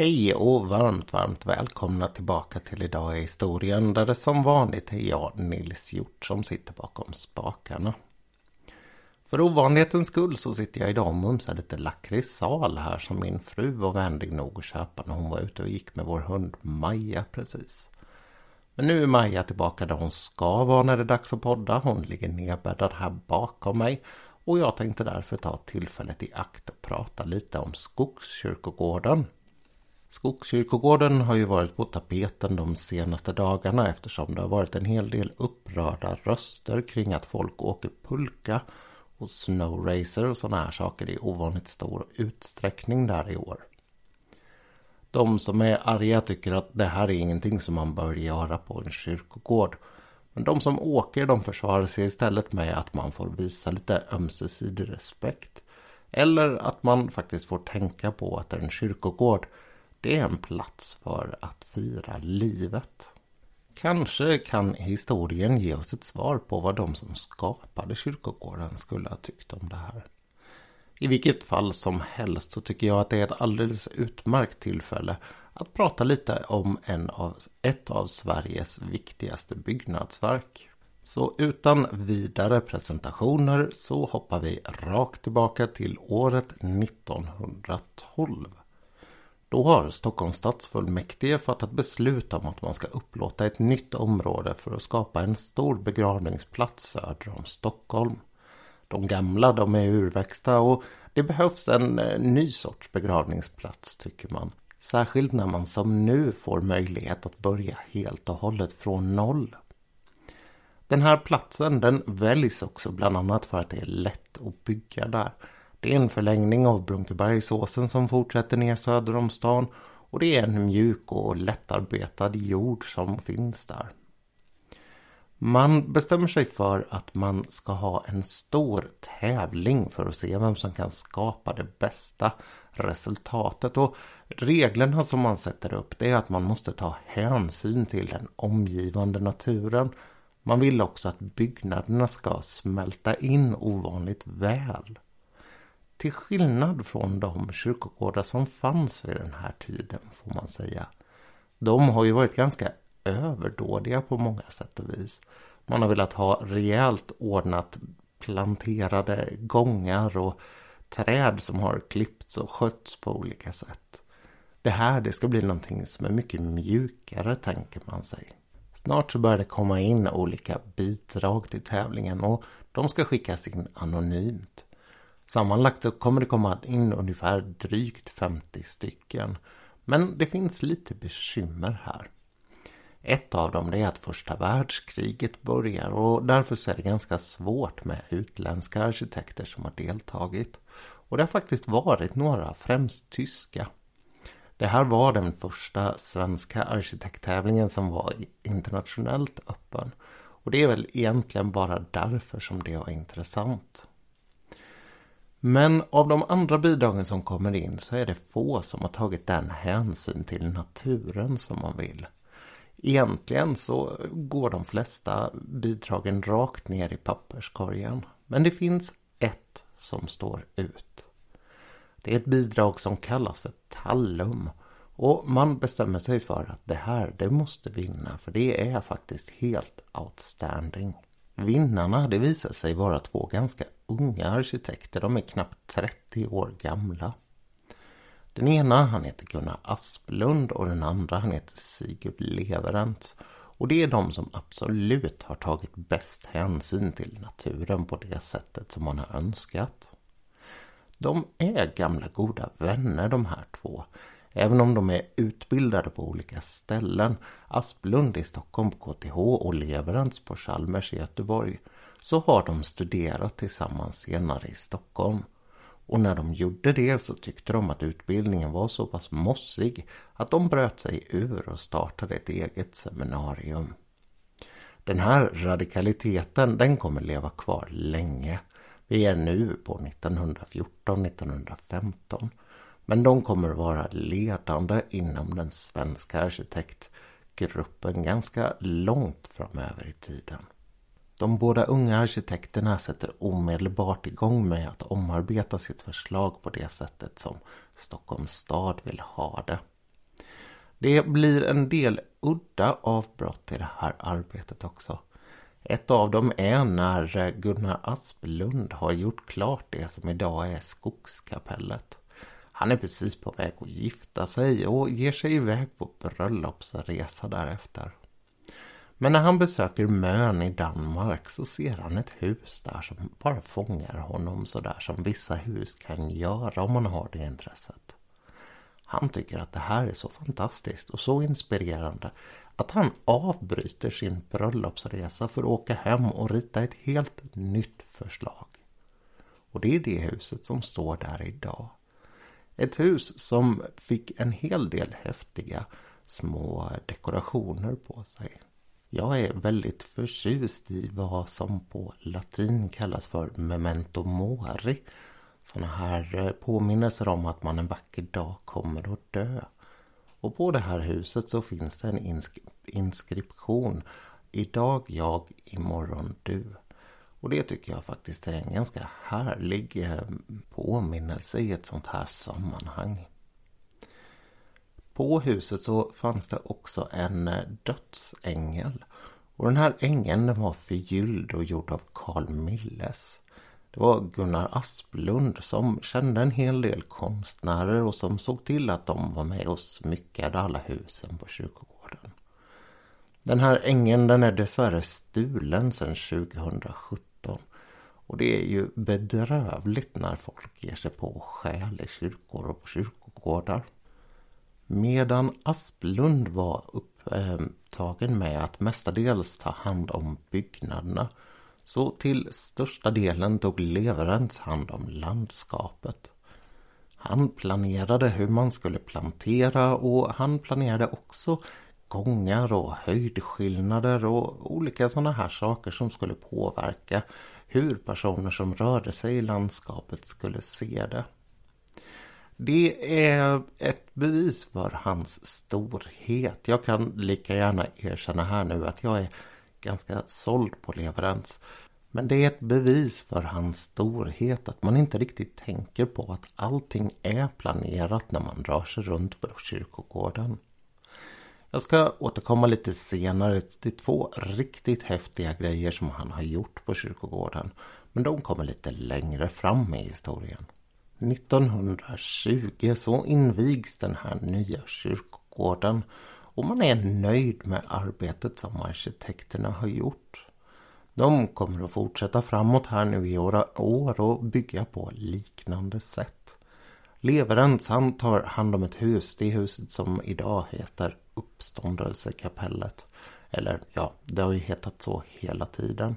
Hej och varmt, varmt välkomna tillbaka till Idag i historien där det som vanligt är jag, Nils Hjort, som sitter bakom spakarna. För ovanlighetens skull så sitter jag idag och mumsar lite lakritssal här som min fru var vänlig nog att köpa när hon var ute och gick med vår hund Maja precis. Men nu är Maja tillbaka där hon ska vara när det är dags att podda. Hon ligger nedbäddad här bakom mig och jag tänkte därför ta tillfället i akt och prata lite om Skogskyrkogården. Skogskyrkogården har ju varit på tapeten de senaste dagarna eftersom det har varit en hel del upprörda röster kring att folk åker pulka och snowracer och sådana här saker i ovanligt stor utsträckning där i år. De som är arga tycker att det här är ingenting som man bör göra på en kyrkogård. Men de som åker de försvarar sig istället med att man får visa lite ömsesidig respekt. Eller att man faktiskt får tänka på att en kyrkogård det är en plats för att fira livet. Kanske kan historien ge oss ett svar på vad de som skapade kyrkogården skulle ha tyckt om det här. I vilket fall som helst så tycker jag att det är ett alldeles utmärkt tillfälle att prata lite om en av, ett av Sveriges viktigaste byggnadsverk. Så utan vidare presentationer så hoppar vi rakt tillbaka till året 1912. Då har Stockholms stadsfullmäktige fattat beslut om att man ska upplåta ett nytt område för att skapa en stor begravningsplats söder om Stockholm. De gamla de är urväxta och det behövs en eh, ny sorts begravningsplats tycker man. Särskilt när man som nu får möjlighet att börja helt och hållet från noll. Den här platsen den väljs också bland annat för att det är lätt att bygga där. Det är en förlängning av Brunkebergsåsen som fortsätter ner söder om stan och det är en mjuk och lättarbetad jord som finns där. Man bestämmer sig för att man ska ha en stor tävling för att se vem som kan skapa det bästa resultatet. Och reglerna som man sätter upp det är att man måste ta hänsyn till den omgivande naturen. Man vill också att byggnaderna ska smälta in ovanligt väl. Till skillnad från de kyrkogårdar som fanns vid den här tiden får man säga. De har ju varit ganska överdådiga på många sätt och vis. Man har velat ha rejält ordnat planterade gångar och träd som har klippts och skötts på olika sätt. Det här det ska bli någonting som är mycket mjukare tänker man sig. Snart så börjar det komma in olika bidrag till tävlingen och de ska skickas in anonymt. Sammanlagt så kommer det komma in ungefär drygt 50 stycken. Men det finns lite bekymmer här. Ett av dem är att första världskriget börjar och därför är det ganska svårt med utländska arkitekter som har deltagit. Och det har faktiskt varit några, främst tyska. Det här var den första svenska arkitekttävlingen som var internationellt öppen. Och det är väl egentligen bara därför som det var intressant. Men av de andra bidragen som kommer in så är det få som har tagit den hänsyn till naturen som man vill. Egentligen så går de flesta bidragen rakt ner i papperskorgen. Men det finns ett som står ut. Det är ett bidrag som kallas för Tallum. Och man bestämmer sig för att det här, det måste vinna. För det är faktiskt helt outstanding. Vinnarna, det visar sig vara två ganska unga arkitekter. De är knappt 30 år gamla. Den ena han heter Gunnar Asplund och den andra han heter Sigurd Leverent. Och det är de som absolut har tagit bäst hänsyn till naturen på det sättet som man har önskat. De är gamla goda vänner de här två. Även om de är utbildade på olika ställen, Asplund i Stockholm på KTH och Leverans på Chalmers i Göteborg, så har de studerat tillsammans senare i Stockholm. Och när de gjorde det så tyckte de att utbildningen var så pass mossig att de bröt sig ur och startade ett eget seminarium. Den här radikaliteten den kommer leva kvar länge. Vi är nu på 1914-1915. Men de kommer vara ledande inom den svenska arkitektgruppen ganska långt framöver i tiden. De båda unga arkitekterna sätter omedelbart igång med att omarbeta sitt förslag på det sättet som Stockholms stad vill ha det. Det blir en del udda avbrott i det här arbetet också. Ett av dem är när Gunnar Asplund har gjort klart det som idag är Skogskapellet. Han är precis på väg att gifta sig och ger sig iväg på bröllopsresa därefter. Men när han besöker Mön i Danmark så ser han ett hus där som bara fångar honom sådär som vissa hus kan göra om man har det intresset. Han tycker att det här är så fantastiskt och så inspirerande att han avbryter sin bröllopsresa för att åka hem och rita ett helt nytt förslag. Och det är det huset som står där idag. Ett hus som fick en hel del häftiga små dekorationer på sig. Jag är väldigt förtjust i vad som på latin kallas för memento mori. Sådana här eh, påminnelser om att man en vacker dag kommer att dö. Och på det här huset så finns det en insk inskription. Idag jag, imorgon du. Och det tycker jag faktiskt är en ganska härlig eh, påminnelse i ett sånt här sammanhang. På huset så fanns det också en eh, dödsängel. Och den här ängeln var förgylld och gjord av Carl Milles. Det var Gunnar Asplund som kände en hel del konstnärer och som såg till att de var med och smyckade alla husen på kyrkogården. Den här ängeln den är dessvärre stulen sedan 2017. Och det är ju bedrövligt när folk ger sig på och stjäl i kyrkor och på kyrkogårdar. Medan Asplund var upptagen med att mestadels ta hand om byggnaderna så till största delen tog Leverens hand om landskapet. Han planerade hur man skulle plantera och han planerade också gångar och höjdskillnader och olika sådana här saker som skulle påverka hur personer som rörde sig i landskapet skulle se det. Det är ett bevis för hans storhet. Jag kan lika gärna erkänna här nu att jag är ganska såld på leverans. Men det är ett bevis för hans storhet att man inte riktigt tänker på att allting är planerat när man rör sig runt på kyrkogården. Jag ska återkomma lite senare till två riktigt häftiga grejer som han har gjort på kyrkogården. Men de kommer lite längre fram i historien. 1920 så invigs den här nya kyrkogården och man är nöjd med arbetet som arkitekterna har gjort. De kommer att fortsätta framåt här nu i år och bygga på liknande sätt. Leverens han tar hand om ett hus, det huset som idag heter Uppståndelsekapellet. Eller ja, det har ju hetat så hela tiden.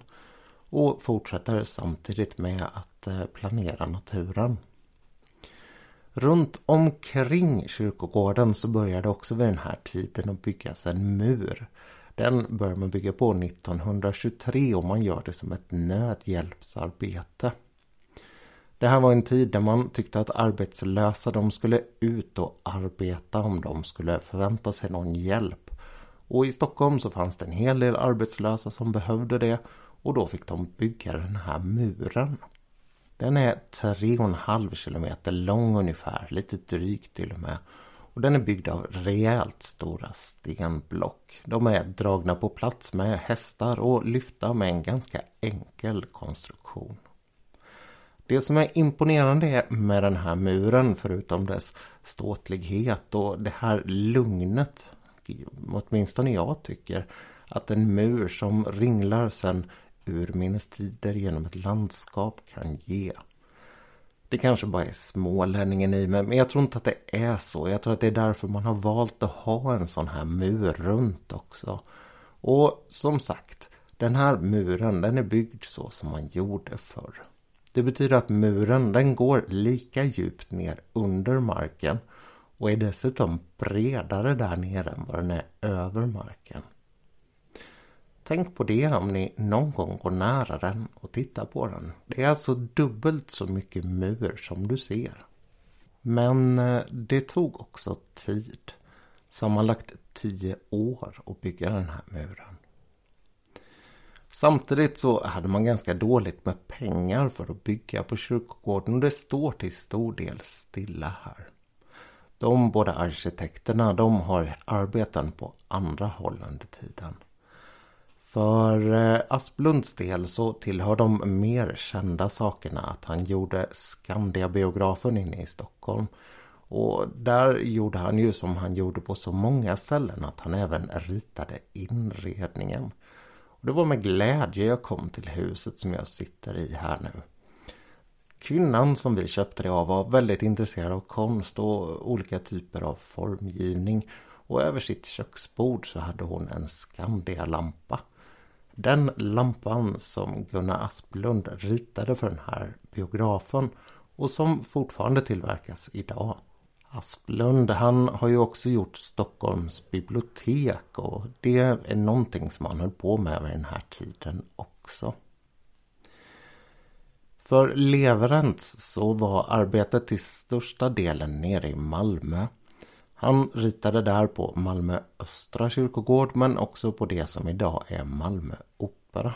Och fortsätter samtidigt med att eh, planera naturen. Runt omkring kyrkogården så började också vid den här tiden att byggas en mur. Den börjar man bygga på 1923 och man gör det som ett nödhjälpsarbete. Det här var en tid där man tyckte att arbetslösa de skulle ut och arbeta om de skulle förvänta sig någon hjälp. Och i Stockholm så fanns det en hel del arbetslösa som behövde det och då fick de bygga den här muren. Den är 3,5 kilometer lång ungefär, lite drygt till och med. Och den är byggd av rejält stora stenblock. De är dragna på plats med hästar och lyfta med en ganska enkel konstruktion. Det som är imponerande med den här muren, förutom dess ståtlighet och det här lugnet, åtminstone jag tycker, att en mur som ringlar sen urminnes tider genom ett landskap kan ge. Det kanske bara är smålänningen i mig, men jag tror inte att det är så. Jag tror att det är därför man har valt att ha en sån här mur runt också. Och som sagt, den här muren den är byggd så som man gjorde förr. Det betyder att muren den går lika djupt ner under marken och är dessutom bredare där nere än vad den är över marken. Tänk på det om ni någon gång går nära den och tittar på den. Det är alltså dubbelt så mycket mur som du ser. Men eh, det tog också tid. Sammanlagt tio år att bygga den här muren. Samtidigt så hade man ganska dåligt med pengar för att bygga på kyrkogården och det står till stor del stilla här. de båda arkitekterna de har arbeten på andra håll under tiden. För eh, Asplunds del så tillhör de mer kända sakerna att han gjorde Skandiabiografen inne i Stockholm. Och där gjorde han ju som han gjorde på så många ställen att han även ritade inredningen. Och det var med glädje jag kom till huset som jag sitter i här nu. Kvinnan som vi köpte det av var väldigt intresserad av konst och olika typer av formgivning. Och över sitt köksbord så hade hon en Skandia-lampa. Den lampan som Gunnar Asplund ritade för den här biografen och som fortfarande tillverkas idag. Asplund han har ju också gjort Stockholms bibliotek och det är någonting som han höll på med vid den här tiden också. För Leverents så var arbetet till största delen nere i Malmö. Han ritade där på Malmö Östra kyrkogård men också på det som idag är Malmö Opera.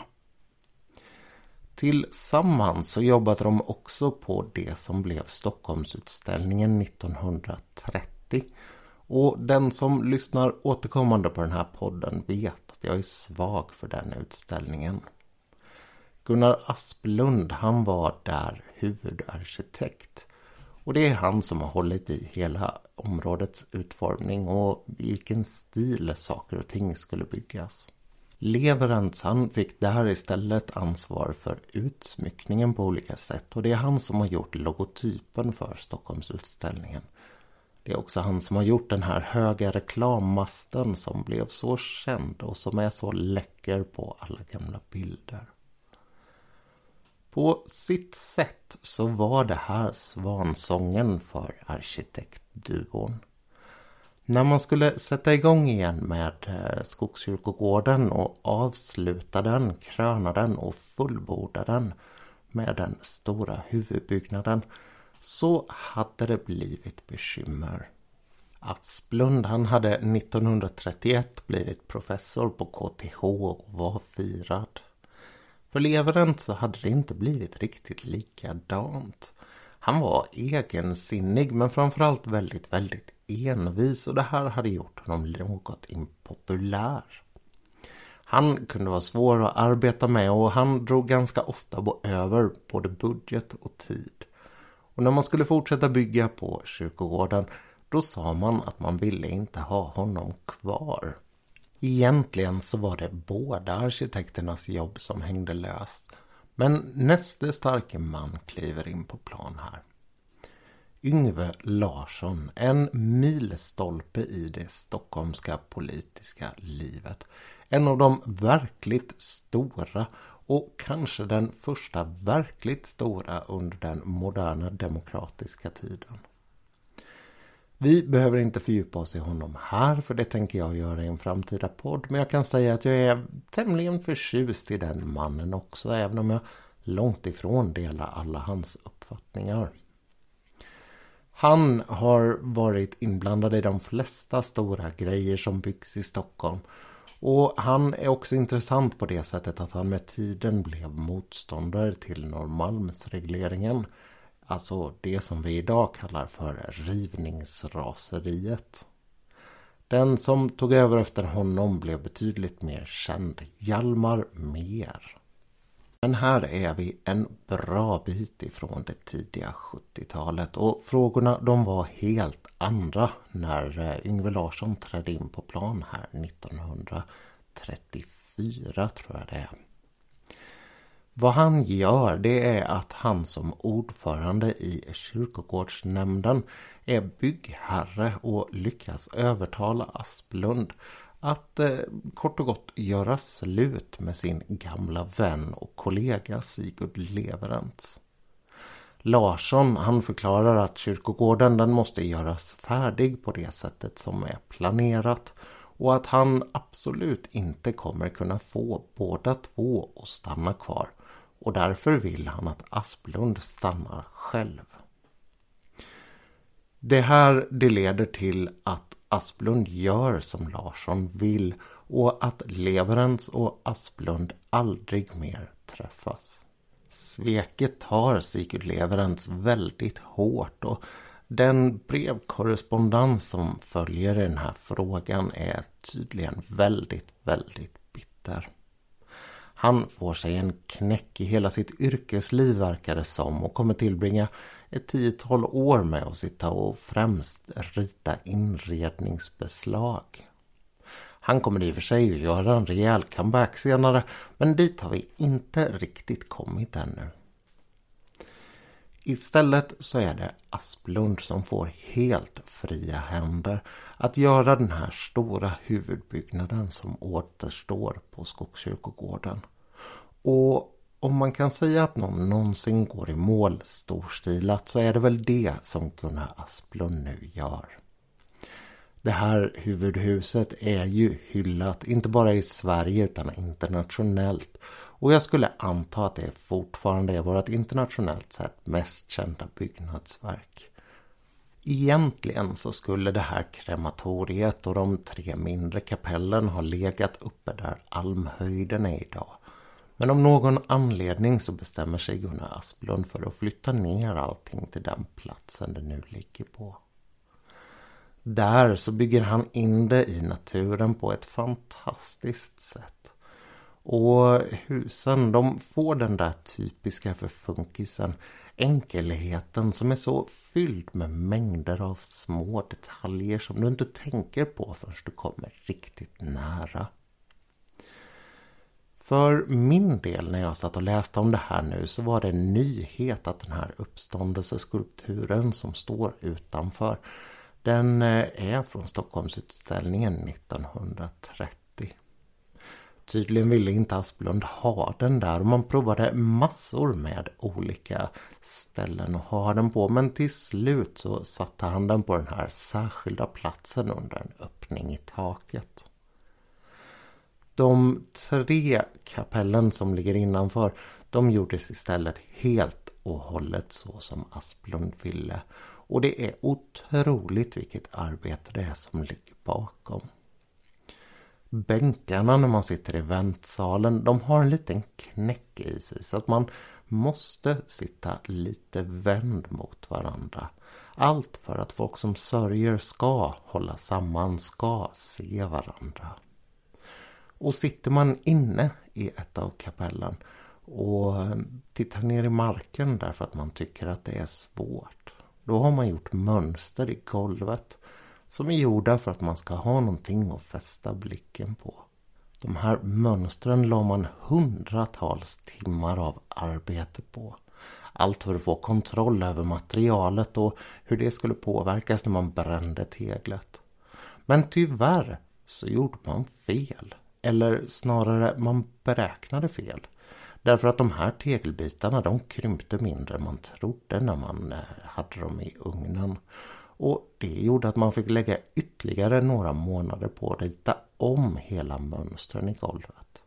Tillsammans så jobbade de också på det som blev Stockholmsutställningen 1930. Och den som lyssnar återkommande på den här podden vet att jag är svag för den utställningen. Gunnar Asplund han var där huvudarkitekt. Och det är han som har hållit i hela områdets utformning och i vilken stil saker och ting skulle byggas. Leverens han fick där istället ansvar för utsmyckningen på olika sätt och det är han som har gjort logotypen för Stockholmsutställningen. Det är också han som har gjort den här höga reklammasten som blev så känd och som är så läcker på alla gamla bilder. På sitt sätt så var det här svansången för arkitektduon. När man skulle sätta igång igen med eh, Skogskyrkogården och avsluta den, kröna den och fullborda den med den stora huvudbyggnaden så hade det blivit bekymmer. Asplund han hade 1931 blivit professor på KTH och var firad. För Leveren så hade det inte blivit riktigt likadant. Han var egensinnig men framförallt väldigt, väldigt envis och det här hade gjort honom något impopulär. Han kunde vara svår att arbeta med och han drog ganska ofta över både budget och tid. Och när man skulle fortsätta bygga på kyrkogården då sa man att man ville inte ha honom kvar. Egentligen så var det båda arkitekternas jobb som hängde löst. Men näste starke man kliver in på plan här. Yngve Larsson, en milstolpe i det stockholmska politiska livet. En av de verkligt stora och kanske den första verkligt stora under den moderna demokratiska tiden. Vi behöver inte fördjupa oss i honom här för det tänker jag göra i en framtida podd. Men jag kan säga att jag är tämligen förtjust i den mannen också även om jag långt ifrån delar alla hans uppfattningar. Han har varit inblandad i de flesta stora grejer som byggs i Stockholm. Och han är också intressant på det sättet att han med tiden blev motståndare till Norrmalmsregleringen. Alltså det som vi idag kallar för rivningsraseriet. Den som tog över efter honom blev betydligt mer känd, Hjalmar Mer. Men här är vi en bra bit ifrån det tidiga 70-talet och frågorna de var helt andra när eh, Yngve Larsson trädde in på plan här 1934 tror jag det är. Vad han gör det är att han som ordförande i kyrkogårdsnämnden är byggherre och lyckas övertala Asplund att eh, kort och gott göra slut med sin gamla vän och kollega Sigurd Leverentz. Larsson han förklarar att kyrkogården den måste göras färdig på det sättet som är planerat och att han absolut inte kommer kunna få båda två att stanna kvar och därför vill han att Asplund stannar själv. Det här det leder till att Asplund gör som Larsson vill och att Leverens och Asplund aldrig mer träffas. Sveket tar Sigurd Leverens väldigt hårt och Den brevkorrespondens som följer i den här frågan är tydligen väldigt, väldigt bitter. Han får sig en knäck i hela sitt yrkesliv verkar det som och kommer tillbringa ett tiotal år med att sitta och främst rita inredningsbeslag. Han kommer i och för sig att göra en rejäl comeback senare men dit har vi inte riktigt kommit ännu. Istället så är det Asplund som får helt fria händer att göra den här stora huvudbyggnaden som återstår på Skogskyrkogården. Och om man kan säga att någon någonsin går i mål storstilat så är det väl det som Gunnar Asplund nu gör. Det här huvudhuset är ju hyllat inte bara i Sverige utan internationellt och jag skulle anta att det fortfarande är vårt internationellt sett mest kända byggnadsverk. Egentligen så skulle det här krematoriet och de tre mindre kapellen ha legat uppe där Almhöjden är idag. Men av någon anledning så bestämmer sig Gunnar Asplund för att flytta ner allting till den platsen det nu ligger på. Där så bygger han in det i naturen på ett fantastiskt sätt. Och husen de får den där typiska för funkisen enkelheten som är så fylld med mängder av små detaljer som du inte tänker på förrän du kommer riktigt nära. För min del när jag satt och läste om det här nu så var det en nyhet att den här uppståndelseskulpturen som står utanför den eh, är från Stockholmsutställningen 1930. Tydligen ville inte Asplund ha den där och man provade massor med olika ställen att ha den på men till slut så satte han den på den här särskilda platsen under en öppning i taket. De tre kapellen som ligger innanför de gjordes istället helt och hållet så som Asplund ville. Och det är otroligt vilket arbete det är som ligger bakom. Bänkarna när man sitter i väntsalen, de har en liten knäck i sig så att man måste sitta lite vänd mot varandra. Allt för att folk som sörjer ska hålla samman, ska se varandra. Och sitter man inne i ett av kapellen och tittar ner i marken därför att man tycker att det är svårt. Då har man gjort mönster i golvet som är gjorda för att man ska ha någonting att fästa blicken på. De här mönstren la man hundratals timmar av arbete på. Allt för att få kontroll över materialet och hur det skulle påverkas när man brände teglet. Men tyvärr så gjorde man fel. Eller snarare man beräknade fel. Därför att de här tegelbitarna de krympte mindre än man trodde när man eh, hade dem i ugnen. Och det gjorde att man fick lägga ytterligare några månader på att rita om hela mönstren i golvet.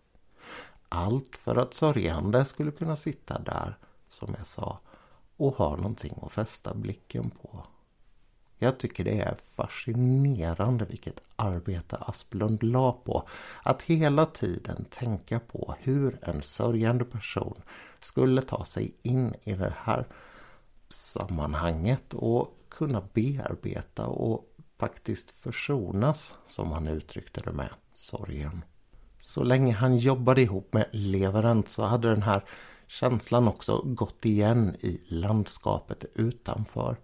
Allt för att sörjande skulle kunna sitta där, som jag sa, och ha någonting att fästa blicken på. Jag tycker det är fascinerande vilket arbete Asplund la på att hela tiden tänka på hur en sörjande person skulle ta sig in i det här sammanhanget och kunna bearbeta och faktiskt försonas, som han uttryckte det med, sorgen. Så länge han jobbade ihop med Leverant så hade den här känslan också gått igen i landskapet utanför.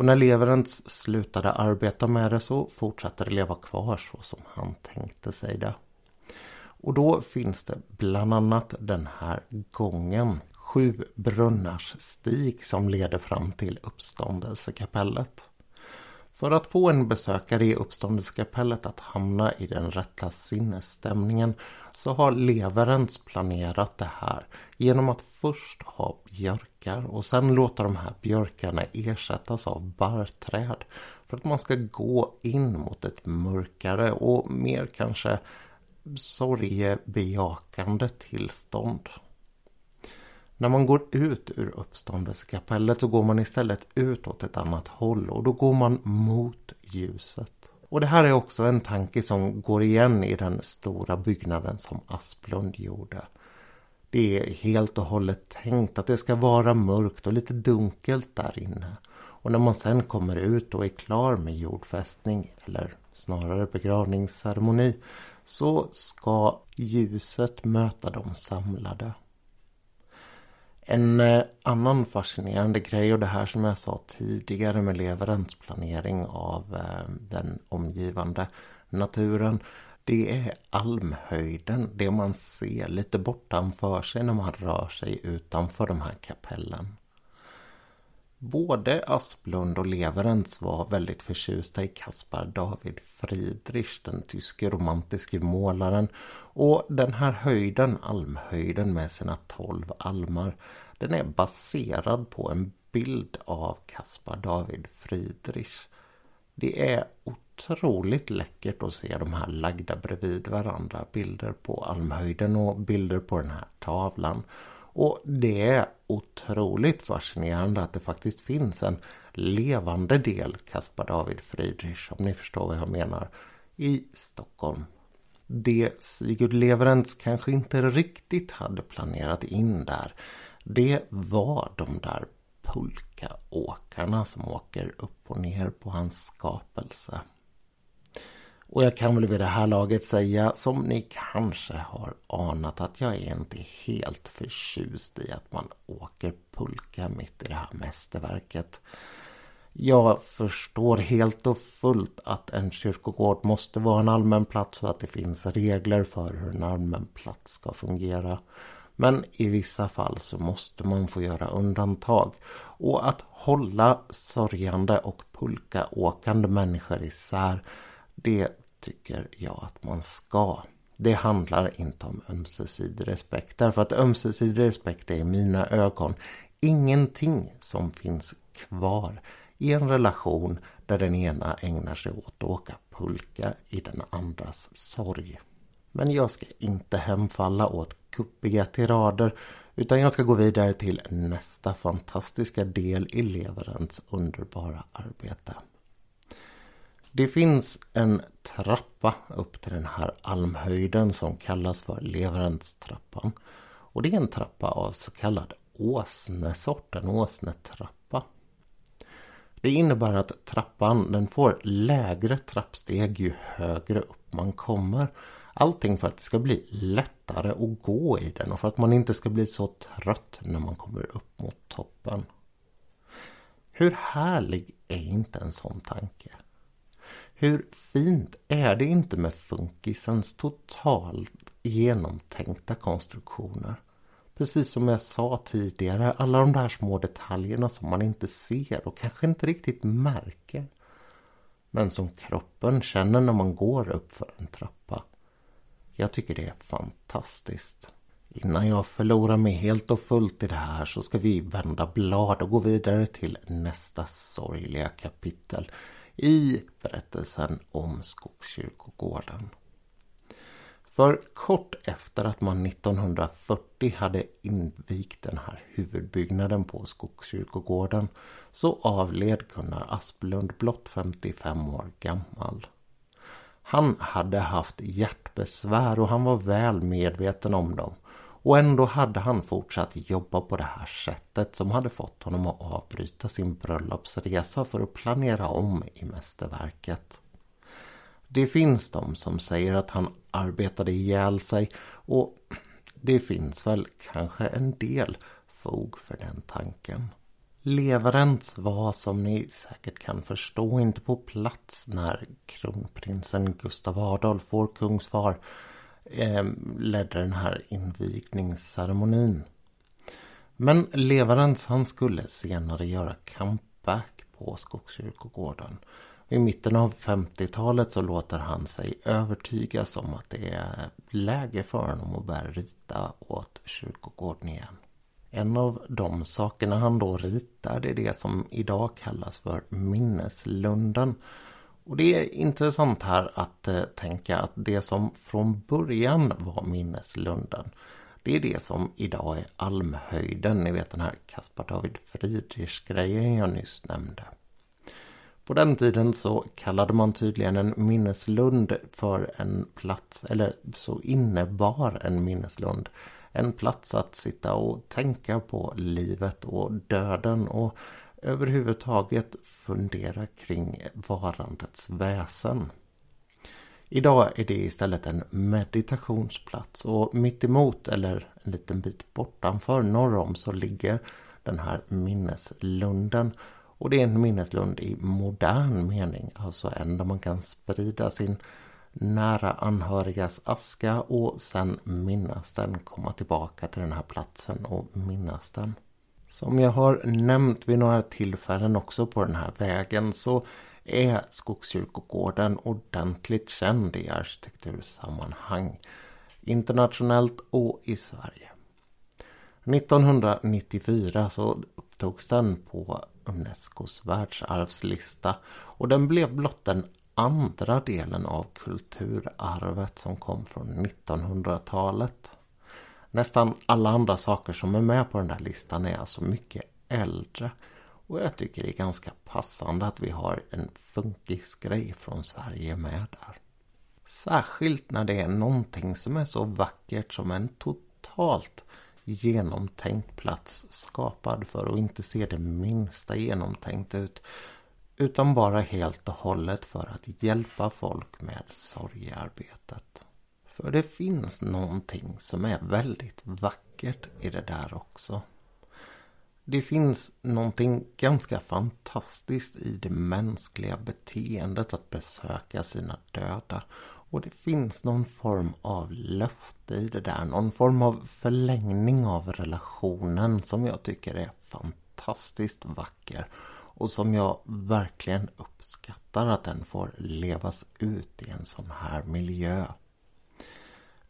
Och när Leverens slutade arbeta med det så fortsatte det leva kvar så som han tänkte sig det. Och då finns det bland annat den här gången, Sju brunnars stig som leder fram till uppståndelsekapellet. För att få en besökare i uppståndelsekapellet att hamna i den rätta sinnesstämningen så har Leverens planerat det här genom att först ha björkar och sen låta de här björkarna ersättas av barrträd för att man ska gå in mot ett mörkare och mer kanske sorgebejakande tillstånd. När man går ut ur uppståndelsekapellet så går man istället ut åt ett annat håll och då går man mot ljuset. Och det här är också en tanke som går igen i den stora byggnaden som Asplund gjorde. Det är helt och hållet tänkt att det ska vara mörkt och lite dunkelt där inne. Och när man sen kommer ut och är klar med jordfästning eller snarare begravningsceremoni så ska ljuset möta de samlade. En eh, annan fascinerande grej och det här som jag sa tidigare med leveransplanering av eh, den omgivande naturen. Det är almhöjden, det man ser lite bortanför sig när man rör sig utanför de här kapellen. Både Asplund och Leverens var väldigt förtjusta i Caspar David Friedrich, den tyske romantiske målaren. Och den här höjden, almhöjden med sina tolv almar, den är baserad på en bild av Caspar David Friedrich. Det är otroligt läckert att se de här lagda bredvid varandra. Bilder på Almhöjden och bilder på den här tavlan. Och det är otroligt fascinerande att det faktiskt finns en levande del Caspar David Friedrich, om ni förstår vad jag menar, i Stockholm. Det Sigurd Leverentz kanske inte riktigt hade planerat in där, det var de där pulkaåkarna som åker upp och ner på hans skapelse. Och jag kan väl vid det här laget säga, som ni kanske har anat, att jag är inte helt förtjust i att man åker pulka mitt i det här mästerverket. Jag förstår helt och fullt att en kyrkogård måste vara en allmän plats och att det finns regler för hur en allmän plats ska fungera. Men i vissa fall så måste man få göra undantag. Och att hålla sörjande och pulkaåkande människor isär det tycker jag att man ska. Det handlar inte om ömsesidig respekt. Därför att ömsesidig respekt är i mina ögon ingenting som finns kvar i en relation där den ena ägnar sig åt att åka pulka i den andras sorg. Men jag ska inte hemfalla åt kuppiga tirader utan jag ska gå vidare till nästa fantastiska del i leverens underbara arbete. Det finns en trappa upp till den här almhöjden som kallas för Leverentstrappan. Och det är en trappa av så kallad åsnesort, en åsnetrappa. Det innebär att trappan den får lägre trappsteg ju högre upp man kommer. Allting för att det ska bli lättare att gå i den och för att man inte ska bli så trött när man kommer upp mot toppen. Hur härlig är inte en sån tanke? Hur fint är det inte med funkisens totalt genomtänkta konstruktioner? Precis som jag sa tidigare, alla de där små detaljerna som man inte ser och kanske inte riktigt märker. Men som kroppen känner när man går upp för en trappa. Jag tycker det är fantastiskt. Innan jag förlorar mig helt och fullt i det här så ska vi vända blad och gå vidare till nästa sorgliga kapitel i berättelsen om Skogskyrkogården. För kort efter att man 1940 hade invigt den här huvudbyggnaden på Skogskyrkogården så avled Gunnar Asplund blott 55 år gammal. Han hade haft hjärtbesvär och han var väl medveten om dem. Och ändå hade han fortsatt jobba på det här sättet som hade fått honom att avbryta sin bröllopsresa för att planera om i mästerverket. Det finns de som säger att han arbetade ihjäl sig och det finns väl kanske en del fog för den tanken. Leverens var som ni säkert kan förstå inte på plats när kronprinsen Gustav Adolf, vår kungsfar, eh, ledde den här invigningsceremonin. Men Leverens han skulle senare göra comeback på Skogskyrkogården. I mitten av 50-talet så låter han sig övertygas om att det är läge för honom att börja rita åt kyrkogården igen. En av de sakerna han då ritar är det som idag kallas för minneslunden. Och det är intressant här att eh, tänka att det som från början var minneslunden det är det som idag är Almhöjden, ni vet den här Caspar David Friedrich-grejen jag nyss nämnde. På den tiden så kallade man tydligen en minneslund för en plats, eller så innebar en minneslund en plats att sitta och tänka på livet och döden och överhuvudtaget fundera kring varandets väsen. Idag är det istället en meditationsplats och mitt emot eller en liten bit bortanför norr om så ligger den här minneslunden. Och det är en minneslund i modern mening, alltså en där man kan sprida sin nära anhörigas aska och sen minnas den, komma tillbaka till den här platsen och minnas den. Som jag har nämnt vid några tillfällen också på den här vägen så är Skogskyrkogården ordentligt känd i arkitektursammanhang. Internationellt och i Sverige. 1994 så upptogs den på Unescos världsarvslista och den blev blott den andra delen av kulturarvet som kom från 1900-talet. Nästan alla andra saker som är med på den där listan är alltså mycket äldre. Och jag tycker det är ganska passande att vi har en funkisgrej från Sverige med där. Särskilt när det är någonting som är så vackert som en totalt genomtänkt plats skapad för att inte se det minsta genomtänkt ut utan bara helt och hållet för att hjälpa folk med sorgearbetet. För det finns någonting som är väldigt vackert i det där också. Det finns någonting ganska fantastiskt i det mänskliga beteendet att besöka sina döda. Och det finns någon form av löfte i det där. Någon form av förlängning av relationen som jag tycker är fantastiskt vacker. Och som jag verkligen uppskattar att den får levas ut i en sån här miljö.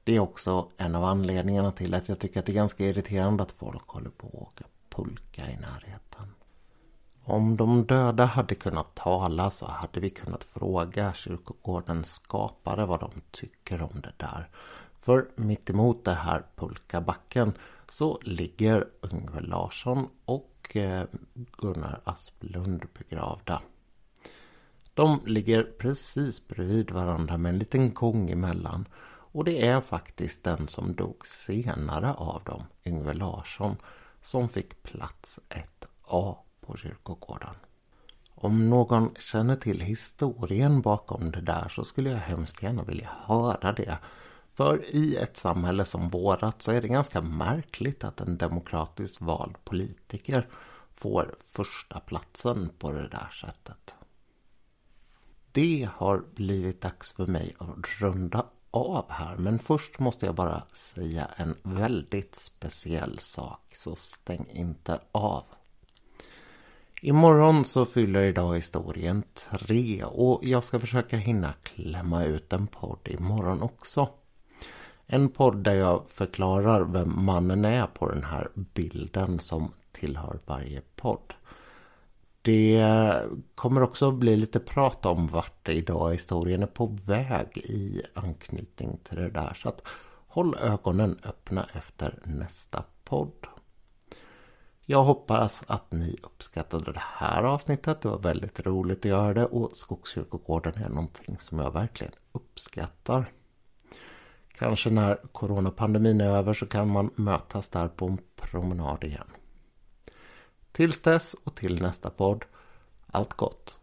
Det är också en av anledningarna till att jag tycker att det är ganska irriterande att folk håller på att åka pulka i närheten. Om de döda hade kunnat tala så hade vi kunnat fråga kyrkogårdens skapare vad de tycker om det där. För mitt emot det här pulkabacken så ligger Yngve Larsson och eh, Gunnar Asplund begravda. De ligger precis bredvid varandra med en liten gång emellan. Och det är faktiskt den som dog senare av dem, Yngve Larsson, som fick plats 1A på kyrkogården. Om någon känner till historien bakom det där så skulle jag hemskt gärna vilja höra det. För i ett samhälle som vårat så är det ganska märkligt att en demokratiskt vald politiker får första platsen på det där sättet. Det har blivit dags för mig att runda av här men först måste jag bara säga en väldigt speciell sak så stäng inte av. Imorgon så fyller idag historien tre och jag ska försöka hinna klämma ut en podd imorgon också. En podd där jag förklarar vem mannen är på den här bilden som tillhör varje podd. Det kommer också bli lite prat om vart idag historien är på väg i anknytning till det där. Så att håll ögonen öppna efter nästa podd. Jag hoppas att ni uppskattade det här avsnittet. Det var väldigt roligt att göra det och Skogskyrkogården är någonting som jag verkligen uppskattar. Kanske när coronapandemin är över så kan man mötas där på en promenad igen. Tills dess och till nästa podd, allt gott!